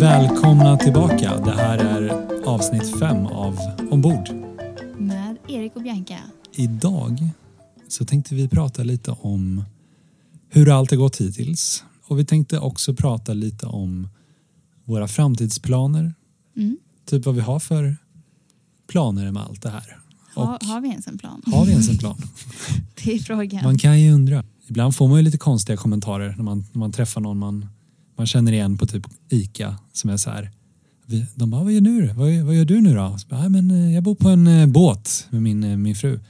Välkomna tillbaka. Det här är avsnitt fem av Ombord. Med Erik och Bianca. Idag så tänkte vi prata lite om hur allt har gått hittills. Och vi tänkte också prata lite om våra framtidsplaner. Mm. Typ vad vi har för planer med allt det här. Ha, har vi ens en plan? har vi ens en plan? Det är frågan. Man kan ju undra. Ibland får man ju lite konstiga kommentarer när man, när man träffar någon man, man känner igen på typ ICA som är så här. Vi, de bara, vad gör, nu? Vad, vad gör du nu då? Så bara, "Ja, men, eh, jag bor på en eh, båt med min, eh, min fru.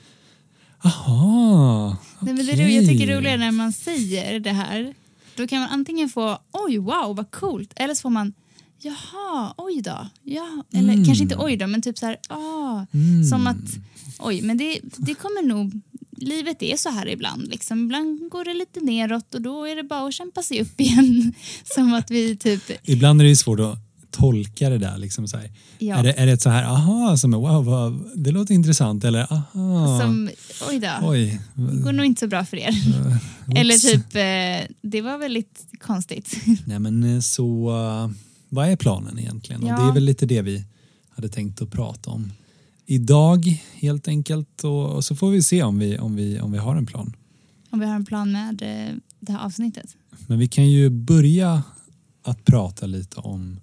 Aha, Nej, men det ro- jag tycker det är roligare när man säger det här. Då kan man antingen få oj, wow, vad coolt. Eller så får man jaha, oj då. Ja. Eller Mm. kanske inte oj då, men typ så här, ah. Mm. Som att, oj, men det, det kommer nog, livet är så här ibland. Liksom. Ibland går det lite neråt och då är det bara att kämpa sig upp igen. Som att vi typ, Ibland är det svårt att tolka det där. Liksom så här. ja, Är, det, är det ett så här, aha, som är wow, vad, det låter intressant eller aha, som, oj då. oj. Det går nog inte så bra för er. Oops. Eller typ, eh, det var väldigt konstigt. Nej men eh, så, vad är planen egentligen? Och Ja. det är väl lite det vi hade tänkt att prata om idag helt enkelt och, och så får vi se om vi, om, vi, om vi har en plan. Om vi har en plan med eh, det här avsnittet. Men vi kan ju börja att prata lite om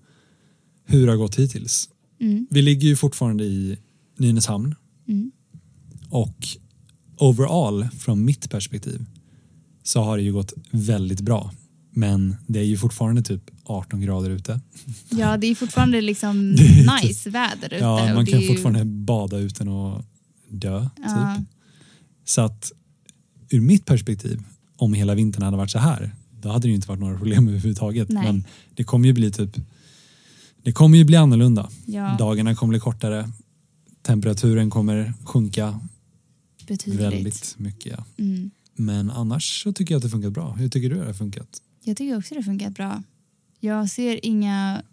hur det har gått hittills. Mm. Vi ligger ju fortfarande i Nynäshamn Mm. och overall från mitt perspektiv så har det ju gått väldigt bra. Men det är ju fortfarande typ 18 grader ute. Ja, det är fortfarande liksom är nice väder ute. Ja, man kan ju- fortfarande bada utan att dö. Ja. Typ. Så att ur mitt perspektiv, om hela vintern hade varit så här, då hade det ju inte varit några problem överhuvudtaget. Nej. Men det kommer ju bli typ, det kommer ju bli annorlunda. Ja, Dagarna kommer bli kortare, temperaturen kommer sjunka betydligt. väldigt mycket. Ja. Mm. Men annars så tycker jag att det funkat bra. Hur tycker du att det har funkat? Jag tycker också det funkat bra. Jag ser inga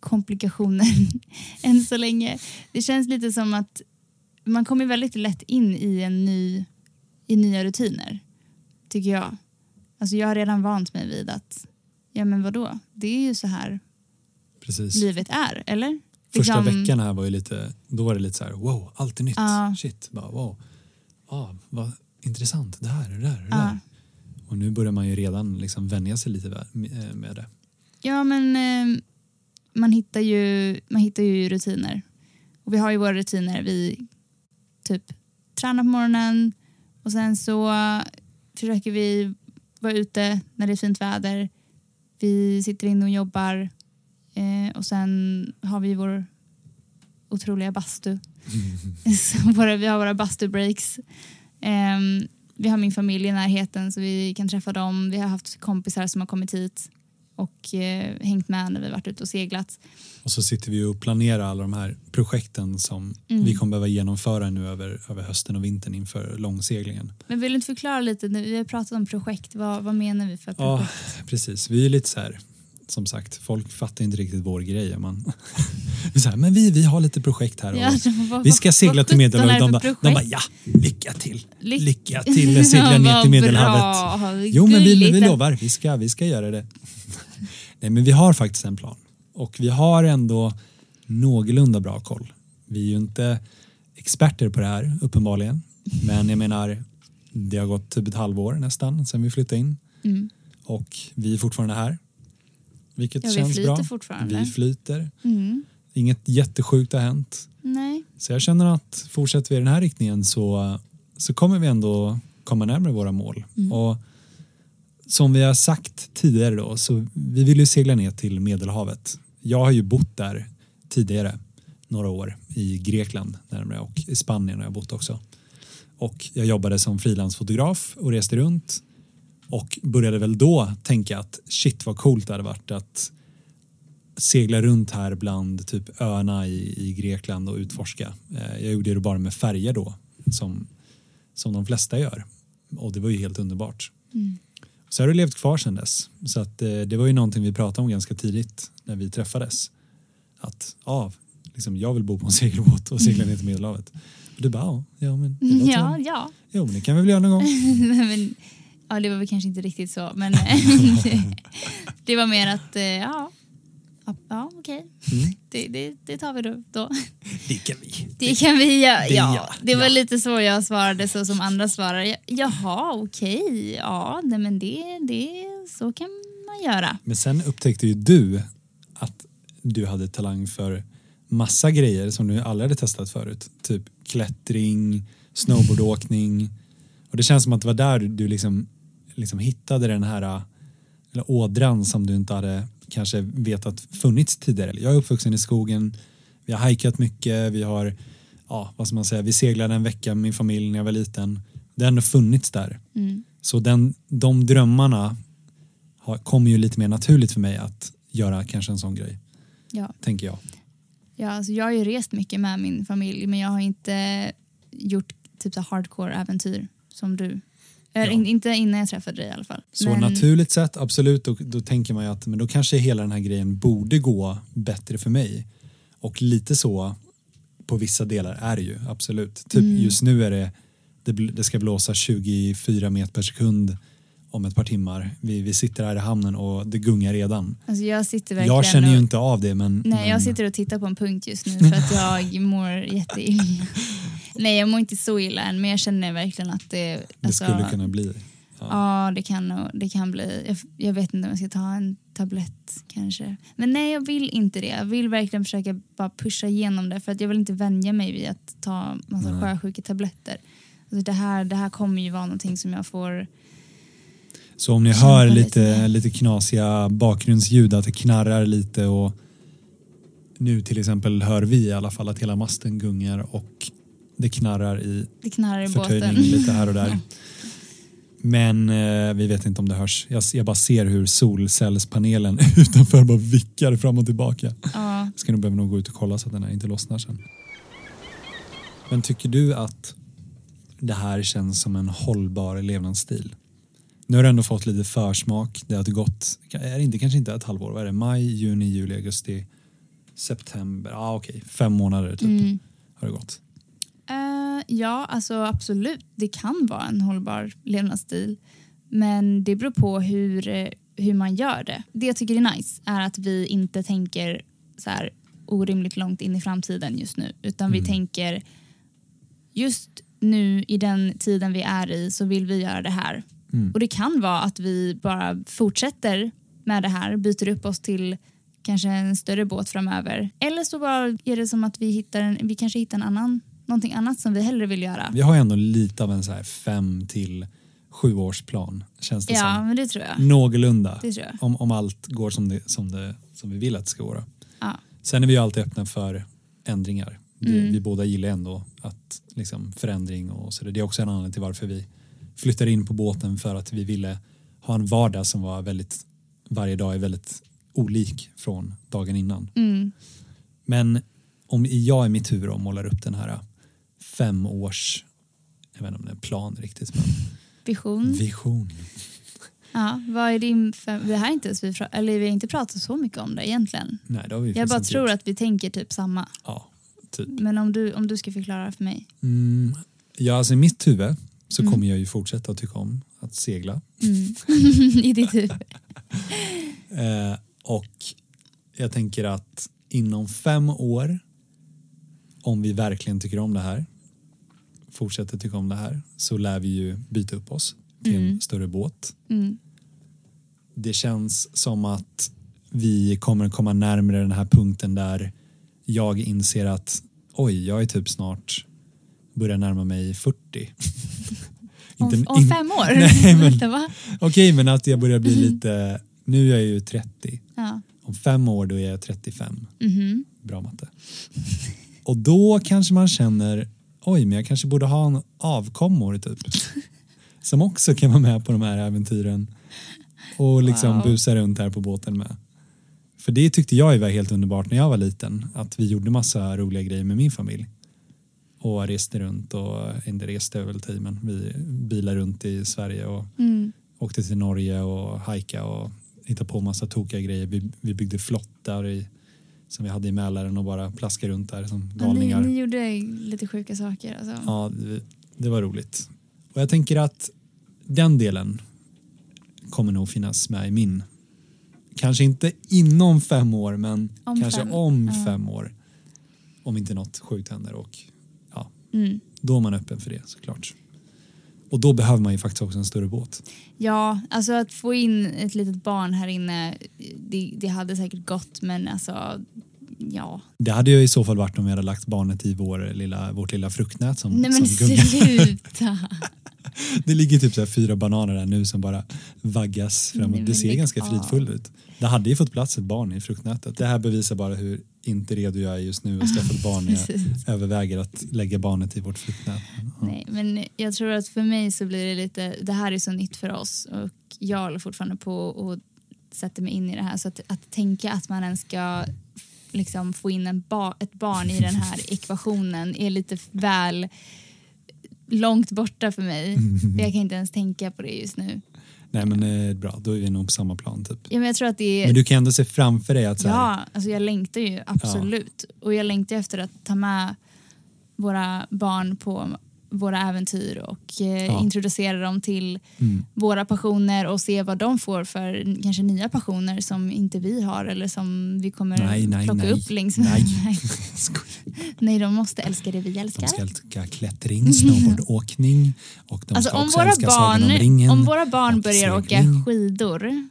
komplikationer än så länge. Det känns lite som att man kommer väldigt lätt in i en ny i nya rutiner, tycker jag. Alltså jag har redan vant mig vid att, ja men vadå, det är ju så här Precis. livet är, eller? Första Liksom- veckan här var ju lite, då var det lite så här, wow, allt är nytt. Ja. Shit, bara, wow. Ah, vad intressant, det här, det där, det Ja. där. Och nu börjar man ju redan liksom vänja sig lite eh, med det. Ja, men eh, man, hittar ju, man hittar ju rutiner. Och vi har ju våra rutiner. Vi typ tränar på morgonen och sen så försöker vi vara ute när det är fint väder. Vi sitter inne och jobbar eh, och sen har vi vår otroliga bastu. Så våra, vi har våra bastu-breaks. Ehm, vi har min familj i närheten så vi kan träffa dem. Vi har haft kompisar som har kommit hit och eh, hängt med när vi varit ute och seglat. Och så sitter vi och planerar alla de här projekten som Mm. vi kommer behöva genomföra nu över, över hösten och vintern inför långseglingen. Men vill du inte förklara lite, vi har pratat om projekt, vad, vad menar vi för Ja, projekt? precis. Vi är lite så här, som sagt, folk fattar inte riktigt vår grej. Man, så här, men vi, vi har lite projekt här. Och, Ja, Vi ska segla till Medelhavet. De, bara- de bara ja, lycka till. Ly- Lycka till segla ner till Medelhavet. bra, Jo men vi, vi lovar, vi ska, vi ska göra det. Nej men vi har faktiskt en plan. Och vi har ändå någorlunda bra koll. Vi är ju inte experter på det här uppenbarligen. Men jag menar, det har gått typ ett halvår nästan sedan vi flyttade in. Mm. Och vi är fortfarande här. Vilket Ja, vi känns flyter bra. fortfarande. Vi flyter. Mm. Inget jättesjukt har hänt. Nej. Så jag känner att fortsätter vi i den här riktningen så, så kommer vi ändå komma närmare våra mål. Mm. Och som vi har sagt tidigare då, så vi vill ju segla ner till Medelhavet. Jag har ju bott där tidigare, några år, i Grekland närmare och i Spanien har jag bott också. Och jag jobbade som frilansfotograf och reste runt och började väl då tänka att shit vad coolt det hade varit att segla runt här bland typ öarna i, i Grekland och utforska. Eh, Jag gjorde det bara med färger då som, som de flesta gör och det var ju helt underbart. Mm. Så har det levt kvar sedan dess. Så att, eh, det var ju någonting vi pratade om ganska tidigt när vi träffades. Att ja, liksom, jag vill bo på en segelbåt och segla ner till Medelhavet. Och du bara, ja, men det låter Ja, ja. Jo, men det kan vi väl göra någon gång. men, ja, det var väl kanske inte riktigt så, men det, var mer att, eh, ja, ja, ja okej, Mm. det, det, det tar vi då. Det kan vi. Det kan vi göra. det- Ja, ja, det var ja. lite så jag svarade, så som andra svarar. Ja, Jaha, okej, ja, nej, men det, det, så kan man göra. Men sen upptäckte ju du att du hade talang för massa grejer som du aldrig hade testat förut. Typ klättring, snowboardåkning. Och det känns som att det var där du liksom, liksom hittade den här eller ådran som du inte hade kanske vetat funnits tidigare. Jag är uppvuxen i skogen, vi har hajkat mycket, vi har, ja vad ska man säga, vi seglade en vecka med min familj när jag var liten. Det har ändå funnits där. Mm. Så den, de drömmarna har, kommer ju lite mer naturligt för mig att göra kanske en sån grej, Ja. tänker jag. Ja, alltså jag har ju rest mycket med min familj men jag har inte gjort typ så hardcore-äventyr som du. Eller, Ja. in, inte innan jag träffade dig i alla fall. Så Men- naturligt sett, absolut, då, då tänker man ju att men då kanske hela den här grejen borde gå bättre för mig. Och lite så på vissa delar är det ju, absolut. Typ Mm. just nu är det, det, det ska blåsa 24 meter per sekund om ett par timmar. Vi, vi sitter här i hamnen och det gungar redan. Alltså jag sitter verkligen Jag känner ju och, inte av det men... Nej, men jag sitter och tittar på en punkt just nu för att jag mår jätteilla. Nej, jag mår inte så illa än men jag känner verkligen att det... det Alltså, skulle kunna bli. Ja, det kan, det kan bli. Jag, jag vet inte om jag ska ta en tablett kanske. Men nej, jag vill inte det. Jag vill verkligen försöka bara pusha igenom det för att jag vill inte vänja mig vid att ta massa Nej. sjösjuketabletter. Alltså det, här, det här kommer ju vara någonting som jag får... Så om ni hör lite lite knasiga bakgrundsljud, att det knarrar lite och nu till exempel hör vi i alla fall att hela masten gungar och det knarrar i Det knarrar i båten. lite här och där. Men eh, vi vet inte om det hörs. Jag, jag bara ser hur solcellspanelen utanför bara vickar fram och tillbaka. Ja. Ska nog behöva nog gå ut och kolla så att den här inte lossnar sen. Men tycker du att det här känns som en hållbar levnadsstil? Nu har du ändå fått lite försmak. Det har gått, är det inte, kanske inte ett halvår, vad är det? Maj, juni, juli, augusti, september. Ja ah, okej, fem månader typ Mm. har det gått. Eh, ja, alltså absolut. Det kan vara en hållbar levnadsstil. Men det beror på hur, eh, hur man gör det. Det jag tycker är nice är att vi inte tänker så här orimligt långt in i framtiden just nu. Utan vi Mm. tänker just nu i den tiden vi är i så vill vi göra det här. Mm. Och det kan vara att vi bara fortsätter med det här, byter upp oss till kanske en större båt framöver. Eller så bara är det som att vi, hittar en, vi kanske hittar en annan, någonting annat som vi hellre vill göra. Vi har ju ändå lite av en så här fem till sju års plan känns det Ja, som. men det tror jag. Någorlunda. Det tror jag. Om, om allt går som, det, som, det, som vi vill att det ska gå. Ja. Sen är vi ju alltid öppna för ändringar. Det, Mm. Vi båda gillar ändå att liksom, förändring och så. Det är också en anledning till varför vi flyttade in på båten för att vi ville ha en vardag som var väldigt, varje dag är väldigt olik från dagen innan. Mm. Men om jag i min tur då målar upp den här fem års, jag vet inte om det är en plan riktigt, men Vision. vision. Ja, vad är din fem, det här är inte ens vi, eller vi har inte pratat så mycket om det egentligen. Nej, det har vi Jag bara tror gjort. att vi tänker typ samma. Ja, typ. Men om du, om du ska förklara för mig. Mm, ja, alltså i mitt huvud så Mm. kommer jag ju fortsätta att tycka om att segla. Mm. I ditt huvud. Eh, och jag tänker att inom fem år, om vi verkligen tycker om det här, fortsätter tycka om det här, så lär vi ju byta upp oss till en Mm. större båt. Mm. Det känns som att vi kommer komma närmare den här punkten där jag inser att oj, jag är typ snart börjar närma mig 40. Om, Inte- om fem år? Nej, men-? Okej, men att jag börjar bli lite, nu är jag ju 30. Ja. Om fem år då är jag 35. Mhm. Bra matte. Och då kanske man känner, oj men jag kanske borde ha en avkommor typ. Som också kan vara med på de här äventyren. Och liksom Wow. busa runt här på båten med. För det tyckte jag var helt underbart när jag var liten. Att vi gjorde massa roliga grejer med min familj. Och reste runt och, inte reste över tid men vi bilade runt i Sverige och Mm. Åkte till Norge och hajka och hittade på massa tokiga grejer. Vi, vi byggde flottar i, som vi hade i Mälaren och bara plaskade runt där som Ja, ni, galningar. ni gjorde lite sjuka saker. Alltså. Ja, det, det var roligt. Och jag tänker att den delen kommer nog finnas med i min. Kanske inte inom fem år, men Om kanske fem. om Ja. fem år. Om inte något sjukt händer och ja, Mm. då är man öppen för det såklart. Och då behöver man ju faktiskt också en större båt. Ja, alltså att få in ett litet barn här inne, det, det hade säkert gått men alltså, ja. Det hade ju i så fall varit om vi hade lagt barnet i vår lilla, vårt lilla fruktnät som, Nej men som sluta! Det ligger typ så fyra bananer där nu som bara vaggas framåt. Nej, det ser ganska fridfullt ut. Det hade ju fått plats ett barn i fruktnätet. Det här bevisar bara hur inte redo jag är just nu att skaffa ett barn jag överväger att lägga barnet i vårt fruktnät. Ja. Nej, men jag tror att för mig så blir det lite, det här är så nytt för oss och jag håller fortfarande på och sätter mig in i det här så att, att tänka att man ens ska liksom få in en ba, ett barn i den här ekvationen är lite väl långt borta för mig. Jag kan inte ens tänka på det just nu. Nej men eh, bra, då är vi nog på samma plan typ. Ja, men jag tror att det är... Men du kan ändå se framför dig att så här, Ja, alltså jag längtar ju absolut. Och jag längtar efter att ta med våra barn på våra äventyr och eh, Ja. introducera dem till mm, våra passioner och se vad de får för kanske nya passioner som inte vi har eller som vi kommer Nej, nej, plocka nej. upp längs Nej. nej. de måste älska det vi älskar. de ska älska klättring, snowboardåkning och de Alltså ska om också våra, älska Sagan om barn, ringen. om våra barn börjar åka skidor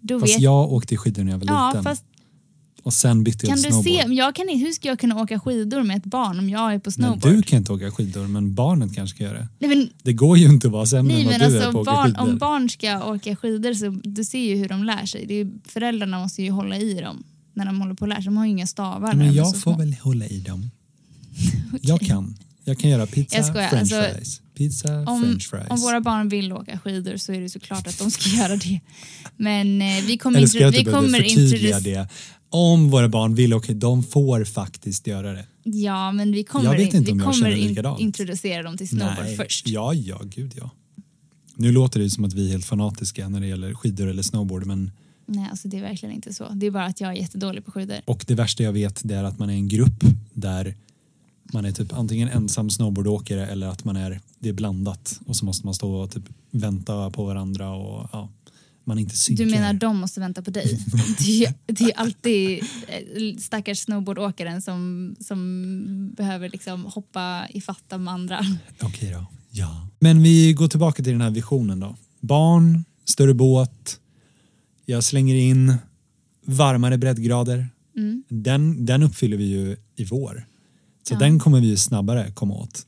då Fast vet jag åkte skidor när jag var Ja, liten fast och sen bytte jag kan till du snowboard. se, jag kan, hur ska jag kunna åka skidor med ett barn om jag är på Men snowboard? du kan inte åka skidor men barnet kanske ska göra det. Nej, men, Det går ju inte att vara sämre nej, än vad men du är alltså, på att åka barn, skidor. om barn ska åka skidor så du ser ju hur de lär sig. Det är, föräldrarna måste ju hålla i dem när de håller på att lära sig. De har ju inga stavar. Men är jag får väl hålla i dem. Jag kan. Jag kan göra pizza, Jag french alltså, fries. Pizza, om, french fries. om våra barn vill åka skidor så är det såklart att de ska göra det. Men eh, vi kommer, Eller ska jag intro- vi kommer introducera... det? Om våra barn vill åka, de får faktiskt göra det. Ja, men vi kommer, Jag vet inte vi om jag kommer likadant. introducera dem till snowboard först. Ja, ja, gud ja. Nu låter det som att vi är helt fanatiska när det gäller skidor eller snowboard men Nej, alltså det är verkligen inte så. Det är bara att jag är jättedålig på skidor. och det värsta jag vet det är att man är en grupp där man är typ antingen ensam snowboardåkare eller att man är det är blandat och så måste man stå och typ vänta på varandra och ja, man inte synkar. Du menar de måste vänta på dig? Det är, det är alltid eh, stackars snowboardåkaren som, som behöver liksom hoppa i fatt de andra. Okej då. Ja. Men vi går tillbaka till den här visionen då. Barn, större båt, jag slänger in varmare breddgrader. Mm. Den, den uppfyller vi ju i vår. Så Ja. den kommer vi ju snabbare komma åt.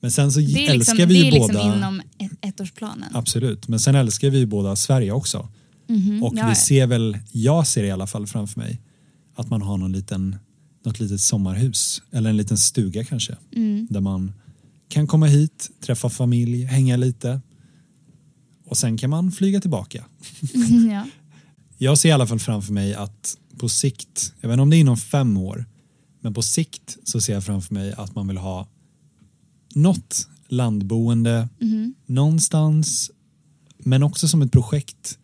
Men sen så Det är älskar liksom, vi det ju är liksom båda, inom ett, ettårsplanen. absolut, men sen älskar vi ju båda Sverige också. Mhm, Och ja, vi ser väl, jag ser i alla fall framför mig, att man har någon liten, något litet sommarhus eller en liten stuga kanske. Mm. Där man kan komma hit, träffa familj, hänga lite och sen kan man flyga tillbaka. ja. Jag ser i alla fall framför mig att på sikt, jag vet inte om det är inom fem år, men på sikt så ser jag framför mig att man vill ha något landboende Mhm. någonstans, men också som ett projekt.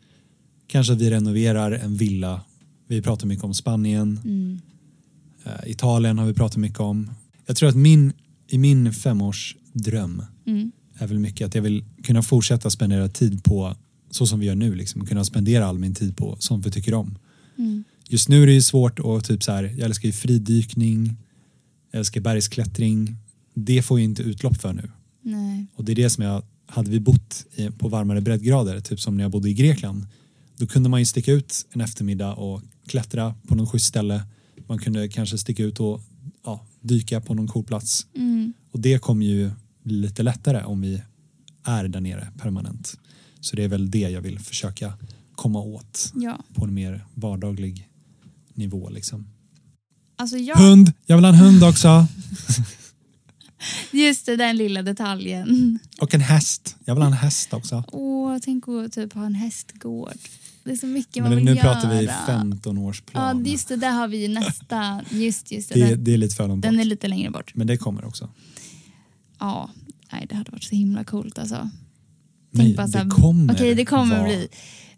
Kanske att vi renoverar en villa. Vi pratar mycket om Spanien, Mm. eh, Italien har vi pratat mycket om. Jag tror att min, i min femårsdröm Mm. är väl mycket att jag vill kunna fortsätta spendera tid på så som vi gör nu, liksom, kunna spendera all min tid på sånt vi tycker om. Mm. Just nu är det ju svårt och typ så här, jag älskar ju fridykning, jag älskar bergsklättring. Det får ju inte utlopp för nu. Nej. Och det är det som jag, hade vi bott på varmare breddgrader, typ som när jag bodde i Grekland, då kunde man ju sticka ut en eftermiddag och klättra på någon schysst ställe. Man kunde kanske sticka ut och ja, dyka på någon cool plats. Mm. Och det kommer ju bli lite lättare om vi är där nere permanent. Så det är väl det jag vill försöka komma åt Ja. på en mer vardaglig nivå. Liksom. Alltså jag, Hund! Jag vill ha en hund också. just det, den lilla detaljen. Och en häst. Jag vill ha en häst också. Åh, tänk att typ ha en hästgård. Det är så mycket Men man vill nu göra. pratar vi 15-årsplan. Ja, just det, där har vi nästa. Just, just det. det, den, det är lite för långt den bort. är lite längre bort. Men det kommer också. Ja, nej, det hade varit så himla coolt alltså. Nej, bara det här, kommer Okej, det kommer vara- bli.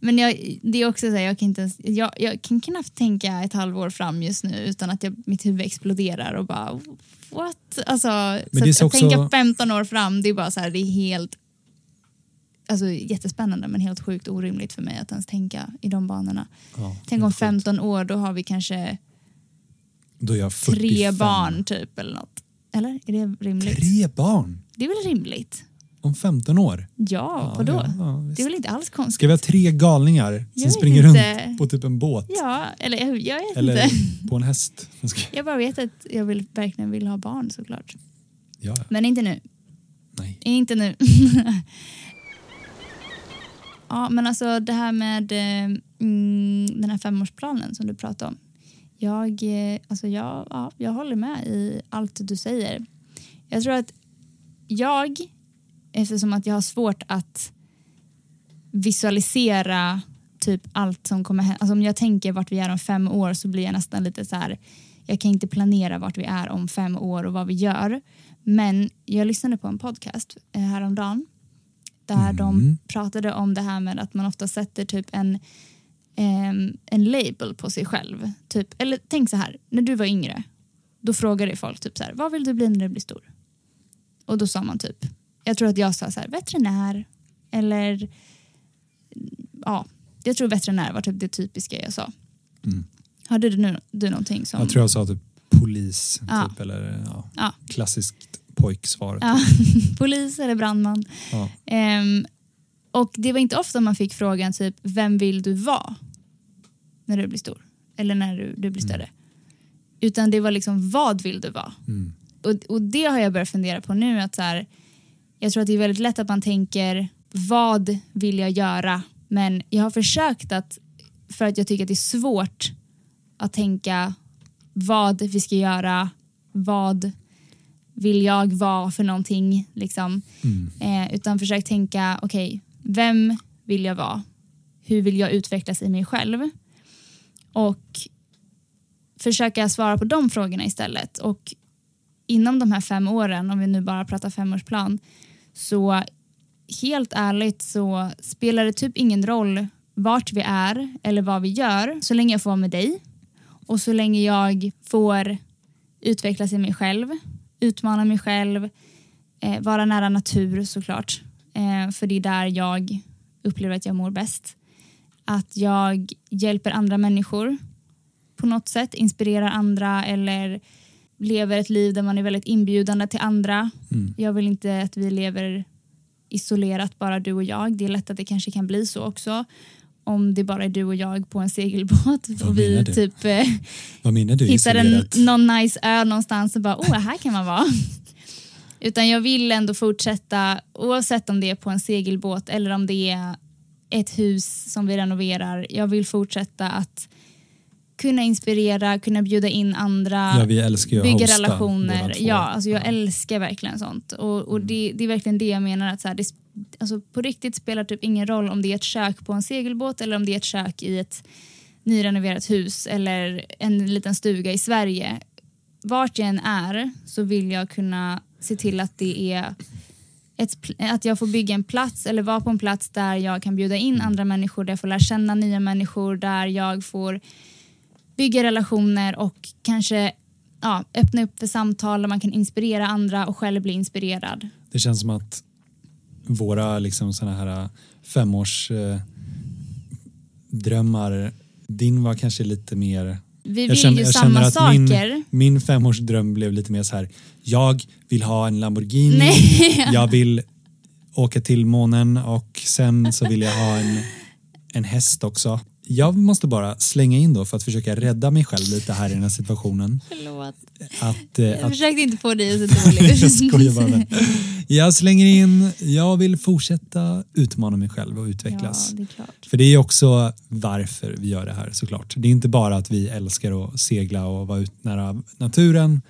Men jag, det är också så här, jag kan inte ens, jag, jag kan knappt tänka ett halvår fram just nu utan att jag, mitt huvud exploderar och bara what? Alltså, Men så att, så att också- tänka 15 år fram, det är bara så här, det är helt Alltså jättespännande men helt sjukt orimligt för mig att ens tänka i de banorna. Ja, Tänk om helt sjukt. 15 år, då har vi kanske Då är jag 45. tre barn typ eller något. Eller? Är det rimligt? Tre barn? Det är väl rimligt? Om 15 år? Ja, vadå? ja, ja, visst. det är väl inte alls konstigt? Ska vi ha tre galningar som springer inte. runt på typ en båt? Ja, eller jag, vet Eller inte. på en häst? Jag bara vet att jag vill, verkligen vill ha barn såklart. Ja, ja. Men inte nu. nej. Inte nu. ja, men alltså det här med eh, mm, den här femårsplanen som du pratade om. Jag, eh, alltså jag, ja, jag håller med i allt du säger. Jag tror att jag, eftersom att jag har svårt att visualisera typ allt som kommer hända. Alltså om jag tänker vart vi är om fem år så blir jag nästan lite så här. Jag kan inte planera vart vi är om fem år och vad vi gör. Men jag lyssnade på en podcast eh, häromdagen där de Mm. pratade om det här med att man ofta sätter typ en, em, en label på sig själv. Typ, eller tänk så här, när du var yngre då frågade folk typ så här, vad vill du bli när du blir stor? Och då sa man typ, jag tror att jag sa så här, veterinär eller ja, jag tror veterinär var typ det typiska jag sa. Mm. Hade du, nu, du någonting som... Jag tror jag sa typ polis, Ja. typ, eller ja, Ja. klassiskt pojksvar. Ja, polis eller brandman. Ja. Ehm, och det var inte ofta man fick frågan typ, vem vill du vara när du blir stor? Eller när du, du blir större. Utan det var liksom, vad vill du vara? Mm. Och, och det har jag börjat fundera på nu. att så här, Jag tror att det är väldigt lätt att man tänker, vad vill jag göra? Men jag har försökt att, för att jag tycker att det är svårt att tänka vad vi ska göra, vad vill jag vara för någonting? Liksom. Mm. Eh, utan försökt tänka, okej, vem vill jag vara? Hur vill jag utvecklas i mig själv? Och försöka svara på de frågorna istället. Och inom de här fem åren, om vi nu bara pratar femårsplan, så helt ärligt så spelar det typ ingen roll vart vi är eller vad vi gör så länge jag får vara med dig och så länge jag får utvecklas i mig själv, utmana mig själv, eh, vara nära natur såklart. Eh, för det är där jag upplever att jag mår bäst. Att jag hjälper andra människor på något sätt, inspirerar andra eller lever ett liv där man är väldigt inbjudande till andra. Mm. Jag vill inte att vi lever isolerat, bara du och jag. Det är lätt att det kanske kan bli så också. Om det bara är du och jag på en segelbåt Vad och vi typ eh, Vad menar du? hittar en, någon nice ö någonstans och bara oh här kan man vara. Utan jag vill ändå fortsätta oavsett om det är på en segelbåt eller om det är ett hus som vi renoverar. Jag vill fortsätta att kunna inspirera, kunna bjuda in andra Ja, vi älskar ju bygga hosta relationer. Ja, alltså jag Ja. älskar verkligen sånt. Och, och Mm. det, det är verkligen det jag menar. att så här, det, alltså På riktigt spelar typ ingen roll om det är ett kök på en segelbåt eller om det är ett kök i ett nyrenoverat hus eller en liten stuga i Sverige. Vart jag än är så vill jag kunna se till att det är ett, att jag får bygga en plats eller vara på en plats där jag kan bjuda in andra människor, där jag får lära känna nya människor, där jag får bygga relationer och kanske ja, öppna upp för samtal där man kan inspirera andra och själv bli inspirerad. Det känns som att våra liksom såna här äh, femårs äh, drömmar, din var kanske lite mer Vi Jag vill känner- ju jag samma att min- saker. Min femårsdröm blev lite mer så här. Jag vill ha en Lamborghini. Nej. Jag vill åka till månen och sen så vill jag ha en, en häst också. Jag måste bara slänga in då för att försöka rädda mig själv lite här i den här situationen. Förlåt. Att, eh, Jag att, försökte inte få dig att se dålig ut. jag skojar bara. Jag slänger in, jag vill fortsätta utmana mig själv och Ja, utvecklas. det är klart. För det är också varför vi gör det här såklart. Det är inte bara att vi älskar att segla och vara ut nära naturen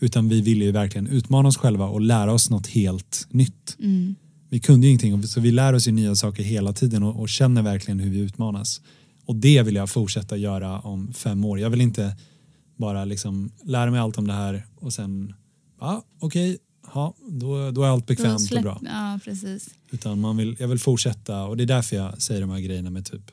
utan vi vill ju verkligen utmana oss själva och lära oss något helt nytt. Mm. Vi kunde ju ingenting så vi lär oss ju nya saker hela tiden och, och känner verkligen hur vi utmanas. Och det vill jag fortsätta göra om fem år. Jag vill inte bara liksom lära mig allt om det här och sen, ja okej, ja, då, då är allt bekvämt släpp- och bra. Ja, precis. Utan man vill, jag vill fortsätta och det är därför jag säger de här grejerna med typ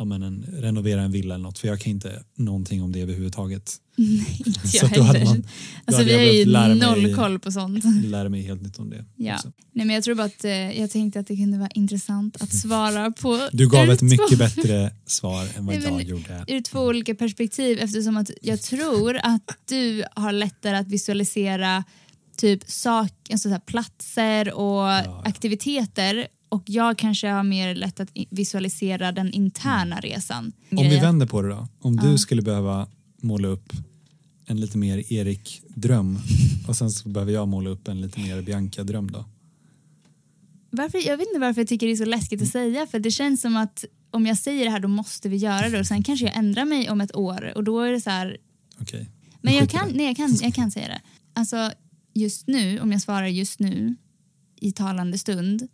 ja, men en, renovera en villa eller något för jag kan inte någonting om det överhuvudtaget. Inte Så jag heller. man- alltså, vi har ju noll koll på sånt. Lära mig helt nytt om det. Ja. också. Nej, men jag tror bara att eh, jag tänkte att det kunde vara intressant att svara på Du gav ett två- mycket bättre svar än vad Nej, men- jag gjorde. ur två olika perspektiv eftersom att jag tror att du har lättare att visualisera typ sak, alltså så platser och ja. aktiviteter och jag kanske har mer lätt att visualisera den interna resan. Om vi vänder på det då. Om Ja. du skulle behöva måla upp en lite mer Erik-dröm och sen så behöver jag måla upp en lite mer Bianca-dröm då. Varför, jag vet inte varför jag tycker det är så läskigt att säga för det känns som att om jag säger det här då måste vi göra det och sen kanske jag ändrar mig om ett år och då är det så här Okej. Men Vi jag kan, nej, jag, kan, jag kan säga det. Alltså just nu, om jag svarar just nu i talande stund.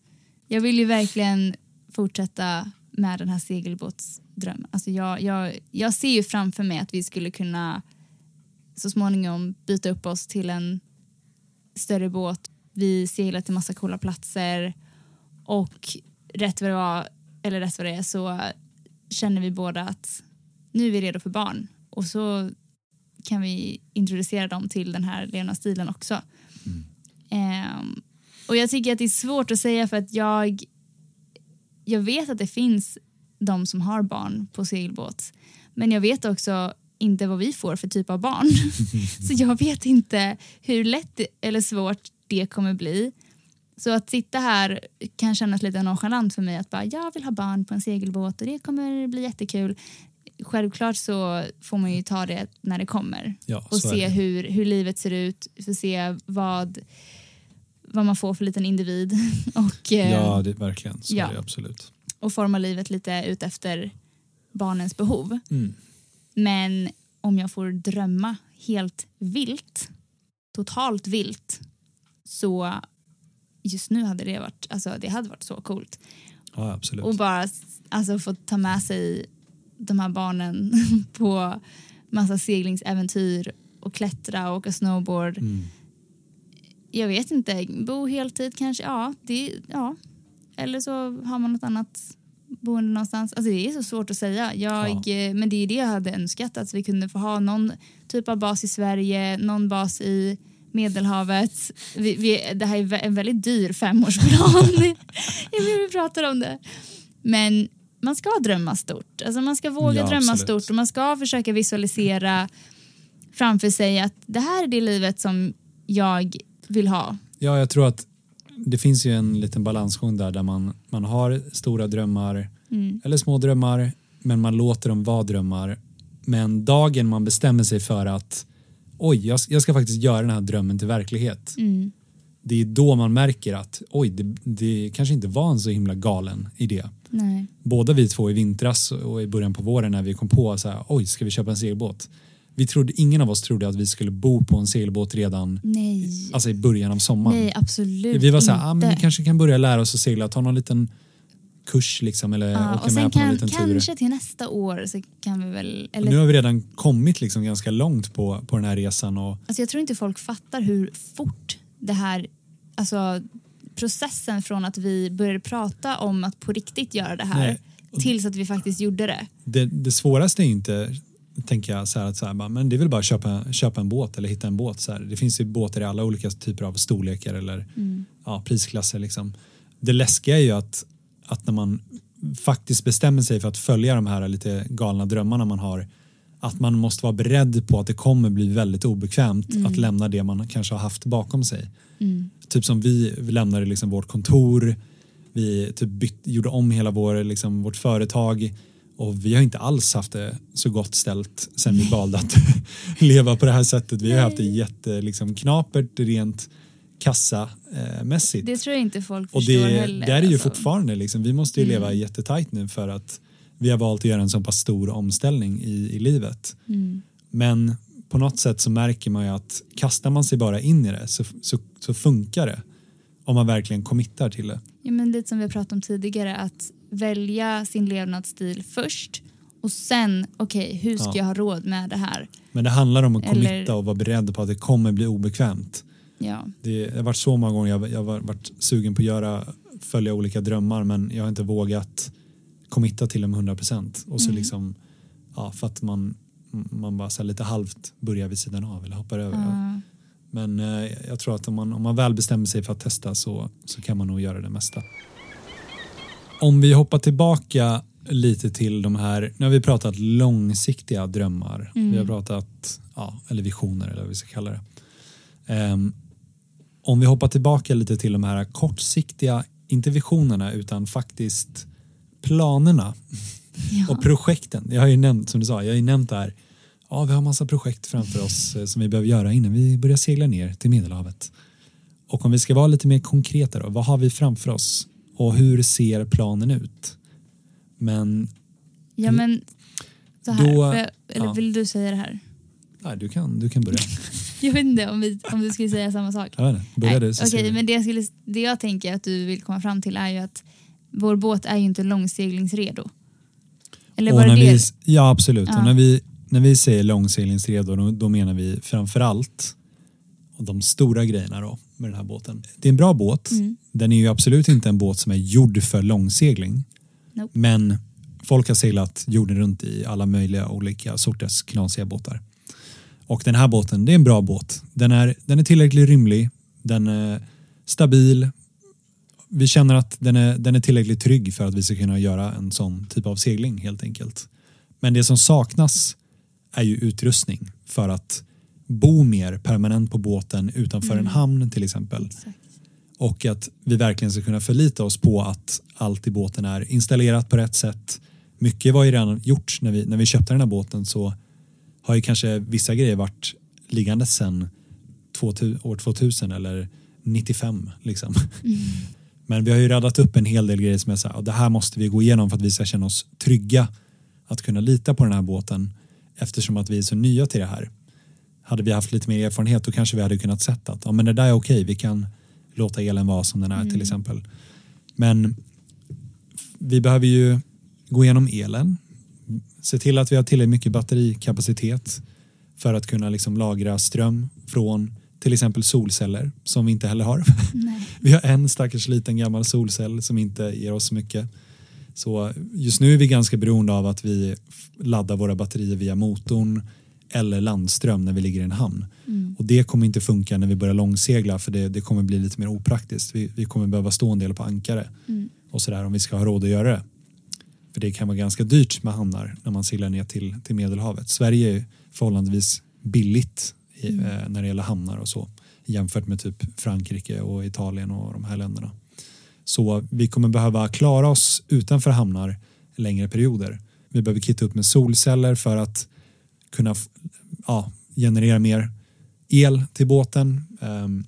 Jag vill ju verkligen fortsätta med den här segelbåtsdrömmen. Alltså jag, jag, jag ser ju framför mig att vi skulle kunna så småningom byta upp oss till en större båt. Vi seglar till massa coola platser och rätt vad det var, eller rätt vad det är så känner vi båda att nu är vi redo för barn och så kan vi introducera dem till den här levnadsstilen också. Ehm, och jag tycker att det är svårt att säga för att jag, jag vet att det finns de som har barn på segelbåt. Men jag vet också inte vad vi får för typ av barn. Så jag vet inte hur lätt eller svårt det kommer bli. Så att sitta här kan kännas lite nonchalant för mig att bara jag vill ha barn på en segelbåt och det kommer bli jättekul. Självklart så får man ju ta det när det kommer Ja, och se hur, hur livet ser ut, för se vad, vad man får för liten individ och, eh, Ja, det, verkligen. Så ja. absolut. och forma livet lite ut efter barnens behov. Mm. Men om jag får drömma helt vilt, totalt vilt, så just nu hade det varit, alltså det hade varit så coolt. Ja, absolut. Och bara alltså, få ta med sig de här barnen på massa seglingsäventyr och klättra och åka snowboard. Mm. Jag vet inte, bo heltid kanske, ja. Det, ja. Eller så har man något annat boende någonstans. Alltså det är så svårt att säga. Jag, eh, Men det är det jag hade önskat, att vi kunde få ha någon typ av bas i Sverige, någon bas i Medelhavet. Vi, vi, det här är en väldigt dyr femårsplan. jag vill vi pratar om det. Men man ska drömma stort. Alltså man ska våga Ja, drömma absolut. stort och man ska försöka visualisera framför sig att det här är det livet som jag vill ha. Ja, jag tror att det finns ju en liten balansgång där, där man, man har stora drömmar Mm. eller små drömmar, men man låter dem vara drömmar. Men dagen man bestämmer sig för att oj, jag, jag ska faktiskt göra den här drömmen till verklighet. Mm. Det är då man märker att oj, det, det kanske inte var en så himla galen idé. Nej. Båda vi två i vintras och i början på våren när vi kom på så här, oj, ska vi köpa en segelbåt? Vi trodde, ingen av oss trodde att vi skulle bo på en segelbåt redan Nej. alltså i början av sommaren. Nej, absolut vi var så här, ah, men vi kanske kan börja lära oss att segla, ta någon liten kurs liksom eller Ja, åka och sen med på en kan, liten tur. kanske till nästa år så kan vi väl... Eller, nu har vi redan kommit liksom ganska långt på, på den här resan och alltså jag tror inte folk fattar hur fort det här... Alltså processen från att vi började prata om att på riktigt göra det här Nej. tills att vi faktiskt gjorde det. det, det svåraste är inte tänker jag så här att så här, men det är väl bara att köpa, köpa en båt eller hitta en båt. Så här. Det finns ju båtar i alla olika typer av storlekar eller ja, prisklasser. Liksom. Det läskiga är ju att, att när man faktiskt bestämmer sig för att följa de här lite galna drömmarna man har att man måste vara beredd på att det kommer bli väldigt obekvämt att lämna det man kanske har haft bakom sig. Typ som vi, vi lämnade liksom vårt kontor, vi typ bytt, gjorde om hela vår, liksom, vårt företag och vi har inte alls haft det så gott ställt sen vi valde att leva på det här sättet. Vi har haft det jätte liksom, knapert rent kassamässigt. Det tror jag inte folk Och förstår det, heller. det är det ju alltså. fortfarande. Liksom. Vi måste ju leva jättetajt nu för att vi har valt att göra en så pass stor omställning i, i livet. Mm. Men på något sätt så märker man ju att kastar man sig bara in i det så, så, så funkar det. Om man verkligen committar till det. Ja, men lite som vi har pratat om tidigare, att välja sin levnadsstil först och sen, okej, hur ska Ja. jag ha råd med det här? Men det handlar om att Eller- committa och vara beredd på att det kommer bli obekvämt. Ja. Det har varit så många gånger jag, jag har varit sugen på att göra, följa olika drömmar men jag har inte vågat committa till dem 100% och så Mm. liksom ja, för att man, man bara så lite halvt börjar vid sidan av eller hoppar över. Ja. Men eh, jag tror att om man, om man väl bestämmer sig för att testa så, så kan man nog göra det mesta. Om vi hoppar tillbaka lite till de här, nu har vi pratat långsiktiga drömmar, Mm. vi har pratat, ja, eller visioner eller vad vi ska kalla det. Ehm, om vi hoppar tillbaka lite till de här kortsiktiga, inte visionerna utan faktiskt planerna Ja. och projekten. Jag har ju nämnt, som du sa, jag har ju nämnt det här. Ja, vi har massa projekt framför oss eh, som vi behöver göra innan vi börjar segla ner till Medelhavet. Och om vi ska vara lite mer konkreta då, vad har vi framför oss? Och hur ser planen ut? Men ja men så här, Då- jag, eller ja. vill du säga det här? nej, du, kan, du kan börja. Jag vet inte om, vi, om du skulle säga samma sak. Jag vet inte, börja du så vi. men det jag, skulle, det jag tänker att du vill komma fram till är ju att vår båt är ju inte långseglingsredo. Eller var det vi, ja, absolut. Ja. När, vi, när vi säger långseglingsredo då, då menar vi framför allt och de stora grejerna då med den här båten. Det är en bra båt. Mm. Den är ju absolut inte en båt som är gjord för långsegling. Nope. Men folk har seglat jorden runt i alla möjliga olika sorters knasiga båtar. Och den här båten, det är en bra båt. Den är, den är tillräckligt rymlig, den är stabil. Vi känner att den är, den är tillräckligt trygg för att vi ska kunna göra en sån typ av segling helt enkelt. Men det som saknas är ju utrustning för att bo mer permanent på båten utanför Mm. en hamn till exempel. Exakt. Och att vi verkligen ska kunna förlita oss på att allt i båten är installerat på rätt sätt. Mycket var ju redan gjort när vi, när vi köpte den här båten så har ju kanske vissa grejer varit liggande sedan 2000, år 2000 eller 95 liksom. Men vi har ju radat upp en hel del grejer som är så här, "Ja, det här måste vi gå igenom för att vi ska känna oss trygga att kunna lita på den här båten eftersom att vi är så nya till det här. Hade vi haft lite mer erfarenhet då kanske vi hade kunnat sett att ja, men det där är okej, vi kan låta elen vara som den är till exempel. Men vi behöver ju gå igenom elen, se till att vi har tillräckligt mycket batterikapacitet för att kunna liksom lagra ström från till exempel solceller som vi inte heller har. Nej. Vi har en stackars liten gammal solcell som inte ger oss mycket. Så just nu är vi ganska beroende av att vi laddar våra batterier via motorn eller landström när vi ligger i en hamn. Mm. Och det kommer inte funka när vi börjar långsegla för det, det kommer bli lite mer opraktiskt. Vi, vi kommer behöva stå en del på ankare Mm. och sådär om vi ska ha råd att göra det. För det kan vara ganska dyrt med hamnar när man seglar ner till, till Medelhavet. Sverige är förhållandevis billigt i, Mm. eh, när det gäller hamnar och så jämfört med typ Frankrike och Italien och de här länderna. Så vi kommer behöva klara oss utanför hamnar längre perioder. Vi behöver kitta upp med solceller för att kunna ja, generera mer el till båten. Ehm,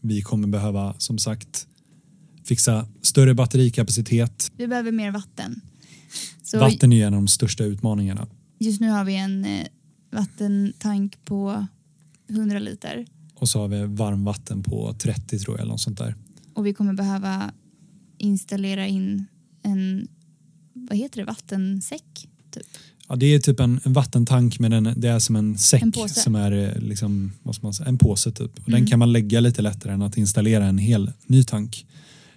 vi kommer behöva som sagt fixa större batterikapacitet. Vi behöver mer vatten. Så Vatten är en av de största utmaningarna. just nu har vi en eh, vattentank på 100 liter Och så har vi varmvatten på 30 tror jag eller något sånt där. och vi kommer behöva installera in en, vad heter det, vattensäck? Typ. Ja, det är typ en, en vattentank men den, det är som en säck En som är eh, liksom, vad man säga, en påse typ. Och Mm. Den kan man lägga lite lättare än att installera en hel ny tank.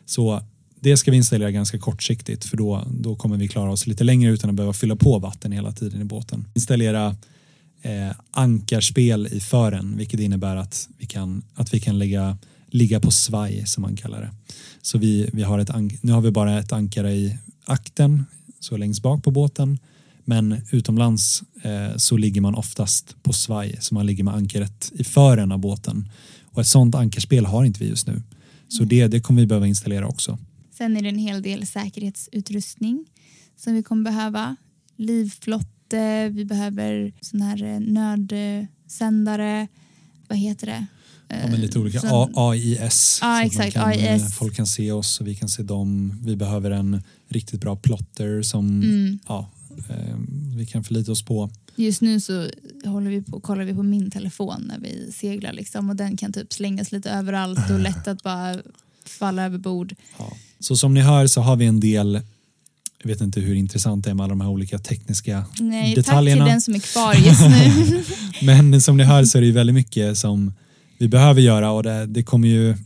Så det ska vi installera ganska kortsiktigt för då, då kommer vi klara oss lite längre utan att behöva fylla på vatten hela tiden i båten. Installera eh, ankarspel i fören vilket innebär att vi kan, att vi kan lägga, ligga på svaj som man kallar det. Så vi, vi har ett, nu har vi bara ett ankare i akten så längst bak på båten men utomlands eh, så ligger man oftast på svaj så man ligger med ankaret i fören av båten och ett sånt ankarspel har inte vi just nu. Så det, det kommer vi behöva installera också. Sen är det en hel del säkerhetsutrustning som vi kommer behöva. Livflotte, vi behöver sån här eh, nödsändare, vad heter det? Ja, men lite olika Sån- A- AIS. man exakt, kan, eh, AIS. Folk kan se oss och vi kan se dem. Vi behöver en riktigt bra plotter som Mm. ja, eh, vi kan förlita oss på. Just nu så håller vi på, kollar vi på min telefon när vi seglar liksom, och den kan typ slängas lite överallt och lätt att bara falla över bord. Ja. Så som ni hör så har vi en del jag vet inte hur intressant det är med alla de här olika tekniska Nej, detaljerna. tack till den som är kvar just nu. Men som ni hör så är det ju väldigt mycket som vi behöver göra och det, det kommer ju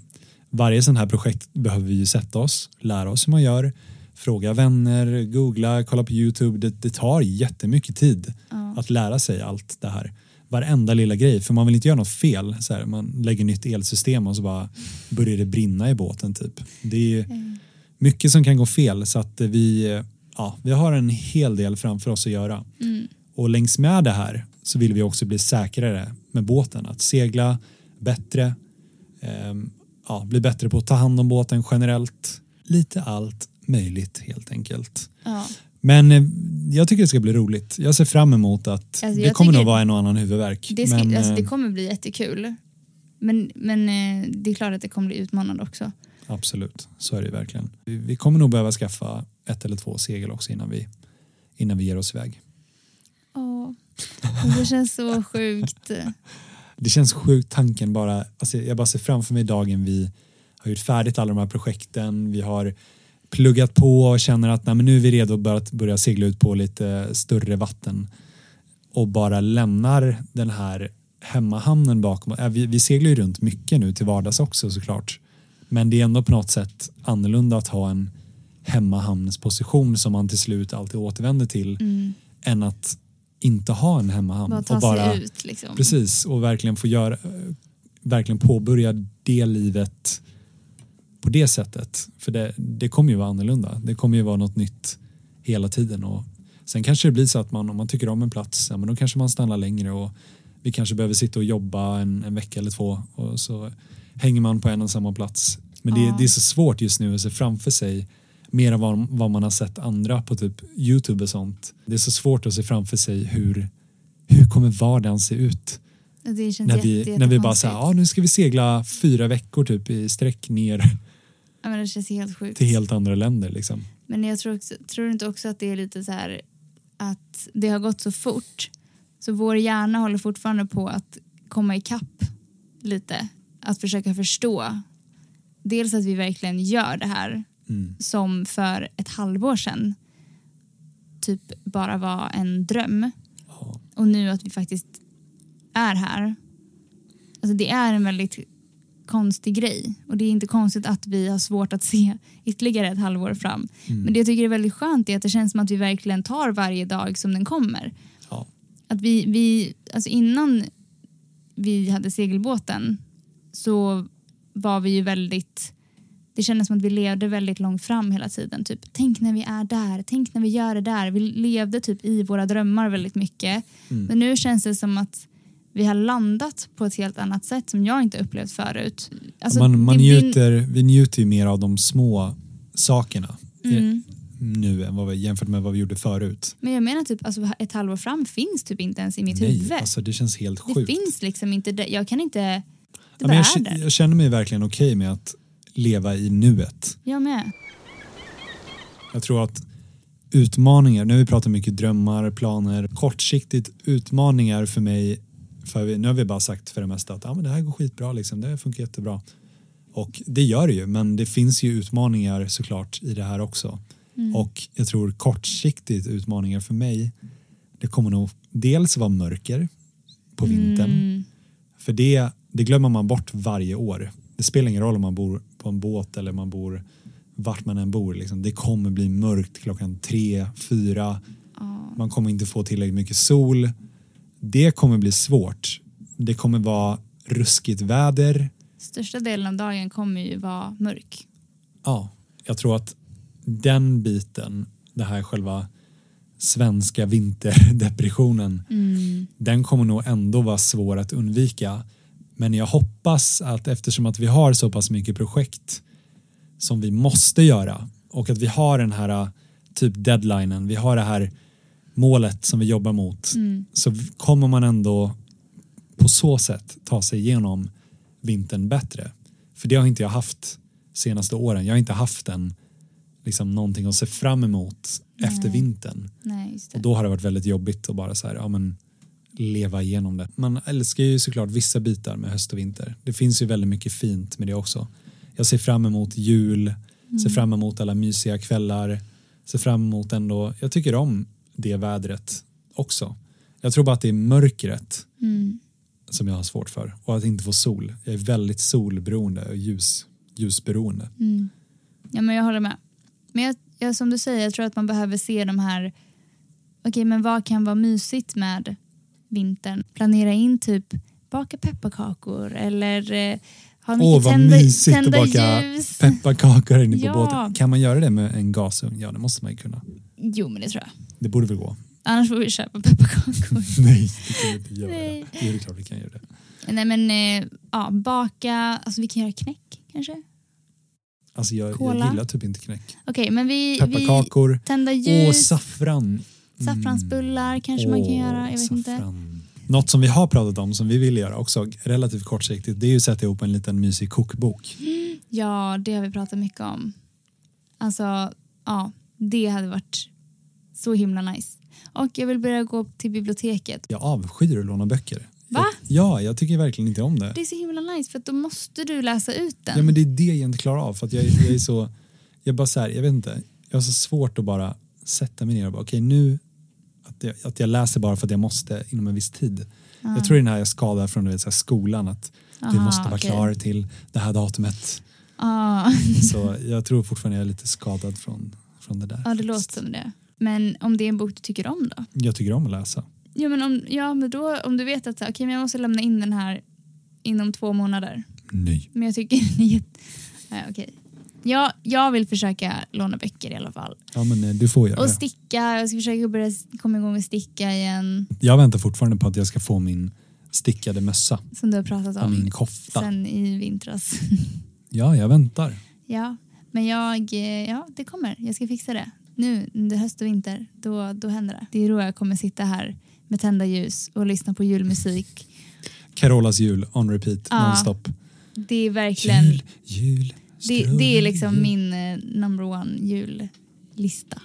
varje sån här projekt behöver vi ju sätta oss, lära oss hur man gör, fråga vänner, googla, kolla på YouTube. Det, det tar jättemycket tid Ja. att lära sig allt det här. Varenda lilla grej, för man vill inte göra något fel. Så här, man lägger nytt elsystem och så bara börjar det brinna i båten typ. Det är Mm. mycket som kan gå fel så att vi, ja, vi har en hel del framför oss att göra. Mm. Och längs med det här så vill vi också bli säkrare med båten. Att segla bättre, ehm, ja, bli bättre på att ta hand om båten generellt. Lite allt möjligt helt enkelt. Ja. Men eh, jag tycker det ska bli roligt. Jag ser fram emot att Alltså, det kommer nog vara en och annan huvudvärk. Det, ska, men, alltså, det eh, kommer bli jättekul. Men, men eh, det är klart att det kommer bli utmanande också. Absolut, så är det ju verkligen. Vi, kommer nog behöva skaffa ett eller två segel också innan vi, innan vi ger oss iväg. Åh, det känns så sjukt. Det känns sjukt tanken bara, alltså jag bara ser framför mig dagen vi har gjort färdigt alla de här projekten, vi har pluggat på och känner att nej, men nu är vi redo att börja, segla ut på lite större vatten och bara lämnar den här hemmahamnen bakom. Äh, Vi, vi seglar ju runt mycket nu till vardags också såklart. Men det är ändå på något sätt annorlunda att ha en hemmahamnsposition som man till slut alltid återvänder till Mm. än att inte ha en hemmahamn. Bara ta och bara, sig ut liksom. Precis, och verkligen få göra, verkligen påbörja det livet på det sättet. För det, det kommer ju vara annorlunda. Det kommer ju vara något nytt hela tiden. Och sen kanske det blir så att man, om man tycker om en plats, ja, men då kanske man stannar längre och vi kanske behöver sitta och jobba en, en vecka eller två och så hänger man på en och samma plats. Men det, det är så svårt just nu att se framför sig mer än vad, vad man har sett andra på typ Youtube och sånt. Det är så svårt att se framför sig hur, hur kommer vardagen se ut? När vi, jätte, när vi bara säger ja nu ska vi segla fyra veckor typ i sträck ner Ja, men det känns helt sjukt. till helt andra länder liksom. Men jag tror, också, tror inte också att det är lite så här att det har gått så fort så vår hjärna håller fortfarande på att komma ikapp lite. Att försöka förstå dels att vi verkligen gör det här Mm. som för ett halvår sedan typ bara var en dröm Ja. och nu att vi faktiskt är här. Alltså det är en väldigt konstig grej och det är inte konstigt att vi har svårt att se ytterligare ett halvår fram. Mm. Men det jag tycker är väldigt skönt är att det känns som att vi verkligen tar varje dag som den kommer. Ja. Att vi, vi alltså innan vi hade segelbåten så var vi ju väldigt det kändes som att vi levde väldigt långt fram hela tiden. Typ, tänk när vi är där, tänk när vi gör det där. Vi levde typ i våra drömmar väldigt mycket. Mm. Men nu känns det som att vi har landat på ett helt annat sätt som jag inte upplevt förut. Alltså, man, man det njuter, vi njuter ju mer av de små sakerna Mm. nu än vad vi, jämfört med vad vi gjorde förut. Men jag menar typ alltså, ett halvår fram finns typ inte ens i mitt Nej, huvud. alltså det känns helt det sjukt. finns liksom inte det. Jag kan inte... Det Ja, jag, är jag känner mig verkligen okej med att leva i nuet. Jag med. Jag tror att utmaningar, nu har vi pratat mycket drömmar, planer, kortsiktigt utmaningar för mig, för vi, nu har vi bara sagt för det mesta att ah, men det här går skitbra, liksom, det funkar jättebra. Och det gör det ju, men det finns ju utmaningar såklart i det här också. Mm. Och jag tror kortsiktigt utmaningar för mig, det kommer nog dels vara mörker på vintern. Mm. För det, det glömmer man bort varje år. Det spelar ingen roll om man bor på en båt eller man bor vart man än bor. Liksom. Det kommer bli mörkt klockan tre, fyra. Ja. Man kommer inte få tillräckligt mycket sol. Det kommer bli svårt. Det kommer vara ruskigt väder. Största delen av dagen kommer ju vara mörk. Ja, jag tror att den biten, det här själva svenska vinterdepressionen, Mm. den kommer nog ändå vara svår att undvika. Men jag hoppas att eftersom att vi har så pass mycket projekt som vi måste göra och att vi har den här typ deadlinen, vi har det här målet som vi jobbar mot Mm. så kommer man ändå på så sätt ta sig igenom vintern bättre. För det har inte jag haft senaste åren. Jag har inte haft en liksom någonting att se fram emot efter Nej. vintern. Nej. Och då har det varit väldigt jobbigt att bara så här, ja, men, leva igenom det. Man älskar ju såklart vissa bitar med höst och vinter. Det finns ju väldigt mycket fint med det också. Jag ser fram emot jul, ser fram emot alla mysiga kvällar, ser fram emot ändå, jag tycker om det vädret också. Jag tror bara att det är mörkret Mm. som jag har svårt för. Och att inte få sol. Jag är väldigt solberoende och ljus, ljusberoende. Mm. Ja, men jag håller med. Men jag, jag, som du säger, jag tror att man behöver se de här... Okej, men vad kan vara mysigt med vintern? Planera in typ baka pepparkakor eller eh, ha mycket Åh, vad tända, mysigt att tända baka ljus. pepparkakor inne på Ja. båten. Kan man göra det med en gasugn? Ja, det måste man ju kunna. Jo, men det tror jag. Det borde väl gå? Annars får vi köpa pepparkakor. Nej, det kan vi inte göra. Nej. Jo, det är klart vi kan göra det. Nej, men eh, ja, baka... Alltså vi kan göra knäck kanske? Alltså jag, jag gillar typ inte knäck. Okej, men vi, vi Pepparkakor. tända Åh, ljus, saffran. Mm. saffransbullar kanske man kan Åh, göra. Jag vet inte. saffran. Något som vi har pratat om som vi vill göra också relativt kortsiktigt det är ju att sätta ihop en liten mysig kokbok. Ja, det har vi pratat mycket om. Alltså, ja, det hade varit så himla nice. Och jag vill börja gå till biblioteket. Jag avskyr att låna böcker. Va? Ja, jag tycker verkligen inte om det. Det är så himla nice för att då måste du läsa ut den. Ja, men det är det jag inte klarar av för att jag, jag är så, jag bara så här, jag vet inte, jag har så svårt att bara sätta mig ner och bara okej nu att jag, att jag läser bara för att jag måste inom en viss tid. Ah. Jag tror det är den här jag skadar från du vet, så här, skolan att du Aha, måste vara okej. klar till det här datumet. Ja, Så jag tror fortfarande jag är lite skadad från, från det där. ja, det låter som det. Men om det är en bok du tycker om då? Jag tycker om att läsa. Ja, men om, ja, men då, om du vet att okej, men jag måste lämna in den här inom två månader. Nej. Men jag tycker den är jätte... Ja. Jag, jag vill försöka låna böcker i alla fall. Ja men eh, du får göra Och sticka, jag ska försöka börja komma igång med sticka igen. Jag väntar fortfarande på att jag ska få min stickade mössa Som du har pratat och om min kofta. sen i vintras. Ja, jag väntar. ja, men jag, eh, ja det kommer. Jag ska fixa det. Nu under höst och vinter, då, då händer det. Det är då jag kommer sitta här med tända ljus och lyssna på julmusik. Carolas jul on repeat Ja. nonstop. Det är verkligen, Jul, jul, det, det är liksom min eh, number one jullista.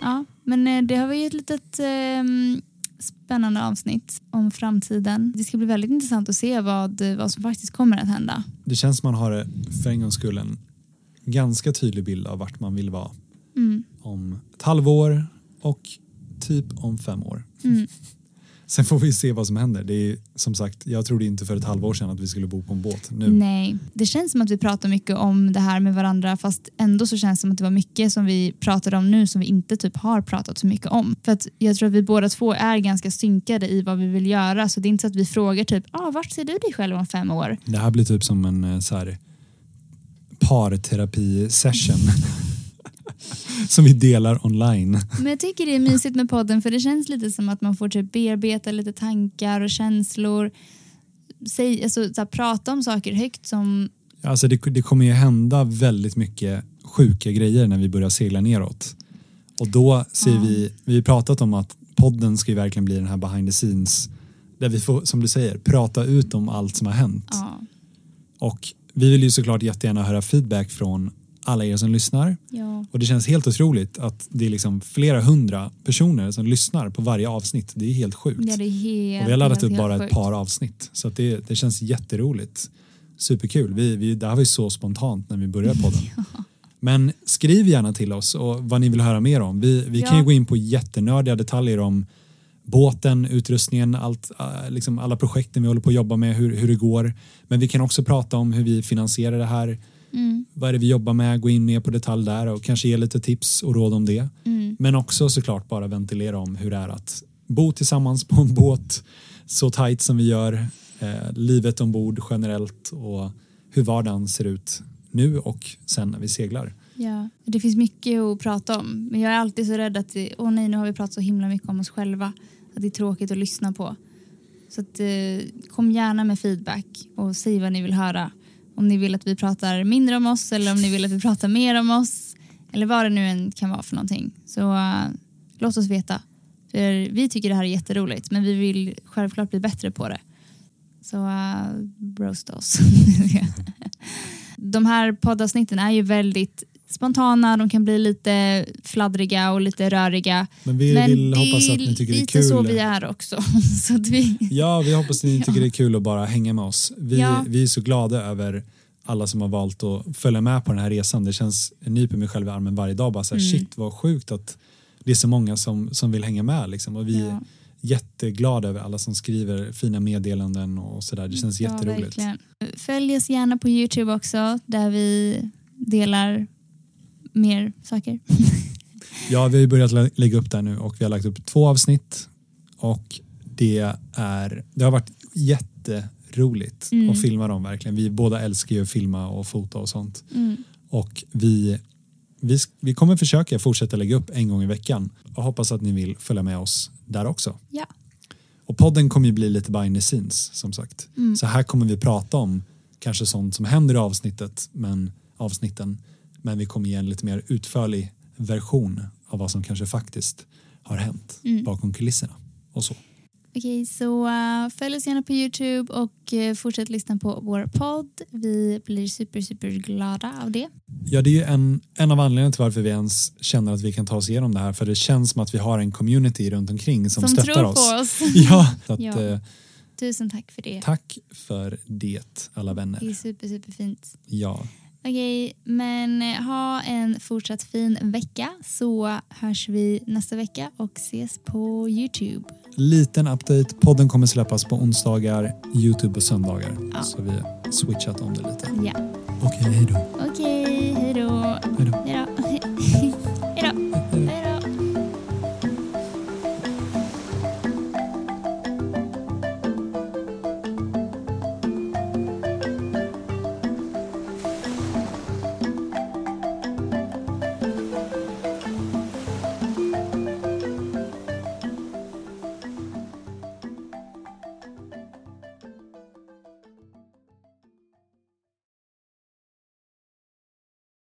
Ja, men eh, det har ju ett litet ehm, spännande avsnitt om framtiden. Det ska bli väldigt intressant att se vad, vad som faktiskt kommer att hända. Det känns som man har eh, för en gångs skull en ganska tydlig bild av vart man vill vara Mm. om ett halvår och typ om fem år. Mm. Sen får vi se vad som händer. Det är som sagt, jag trodde inte för ett halvår sedan att vi skulle bo på en båt. Nu. Nej, det känns som att vi pratar mycket om det här med varandra fast ändå så känns det som att det var mycket som vi pratade om nu som vi inte typ har pratat så mycket om. För att jag tror att vi båda två är ganska synkade i vad vi vill göra så det är inte så att vi frågar typ ah, vart ser du dig själv om fem år? Det här blir typ som en eh, så här, parterapi-session som vi delar online. Men jag tycker det är mysigt med podden för det känns lite som att man får typ bearbeta lite tankar och känslor. Säg, alltså, så här, prata om saker högt som Alltså det, det kommer ju hända väldigt mycket sjuka grejer när vi börjar segla neråt. Och då ser Ja. vi, vi har pratat om att podden ska ju verkligen bli den här behind the scenes där vi får, som du säger, prata ut om allt som har hänt. ja, Och vi vill ju såklart jättegärna höra feedback från alla er som lyssnar. ja, Och det känns helt otroligt att det är liksom flera hundra personer som lyssnar på varje avsnitt. Det är helt sjukt. ja, är helt, och vi har laddat upp bara ett sjukt. par avsnitt. Så det, det känns jätteroligt. Superkul. Vi, vi, det här var ju så spontant när vi började podden. Men skriv gärna till oss och vad ni vill höra mer om. Vi, vi kan Ja. ju gå in på jättenördiga detaljer om båten, utrustningen, allt, äh, liksom alla projekten vi håller på att jobba med, hur, hur det går. Men vi kan också prata om hur vi finansierar det här. Mm, Vad är det vi jobbar med? Gå in mer på detalj där och kanske ge lite tips och råd om det. mm. Men också såklart bara ventilera om hur det är att bo tillsammans på en båt så tajt som vi gör. Eh, livet ombord generellt och hur vardagen ser ut nu och sen när vi seglar. Ja, det finns mycket att prata om. Men jag är alltid så rädd att åh nej, nu har vi pratat så himla mycket om oss själva. Att det är tråkigt att lyssna på. Så att, eh, kom gärna med feedback och säg vad ni vill höra. Om ni vill att vi pratar mindre om oss eller om ni vill att vi pratar mer om oss. Eller vad det nu än kan vara för någonting. Så eh, låt oss veta. För vi tycker det här är jätteroligt men vi vill självklart bli bättre på det. Så uh, roast oss. de här poddavsnitten är ju väldigt spontana, de kan bli lite fladdriga och lite röriga. Men vi Men vill hoppas är att ni tycker det är lite kul. så vi är också. så att vi, Ja, vi hoppas att ni tycker det är kul att bara hänga med oss. Vi, Ja. vi är så glada över alla som har valt att följa med på den här resan. Det känns, jag nyper mig själv i armen varje dag. Bara så här, Mm. Shit vad sjukt att det är så många som, som vill hänga med. Liksom. Och vi, ja. jätteglad över alla som skriver fina meddelanden och sådär. Det känns Ja, jätteroligt. verkligen. Följ oss gärna på Youtube också där vi delar mer saker. Ja, vi har ju börjat lä- lägga upp där nu och vi har lagt upp två avsnitt och det, är, det har varit jätteroligt Mm. att filma dem verkligen. Vi båda älskar ju att filma och fota och sånt. Mm. Och vi, vi, vi kommer försöka fortsätta lägga upp en gång i veckan och hoppas att ni vill följa med oss där också. Ja. Och podden kommer ju bli lite behind the scenes som sagt. Mm. Så här kommer vi prata om kanske sånt som händer i avsnittet, men, avsnitten. Men vi kommer ge en lite mer utförlig version av vad som kanske faktiskt har hänt Mm. bakom kulisserna. Och så. Okej, så uh, följ oss gärna på Youtube och uh, fortsätt lyssna på vår podd. Vi blir super, super glada av det. Ja, det är ju en, en av anledningarna till varför vi ens känner att vi kan ta oss igenom det här. För det känns som att vi har en community runt omkring som, Som stöttar tror oss. på oss. Ja, att, Ja. eh, Tusen tack för det. tack för det alla Det är vänner. super, super fint. Ja, Okej, okay, men eh, ha en fortsatt fin vecka så hörs vi nästa vecka och ses på Youtube. Liten update. Podden kommer släppas på onsdagar, Youtube på söndagar. Ja. Så vi har switchat om det lite. Ja. Okej, okay, hej då. Okej, okay, hej då. Hej då.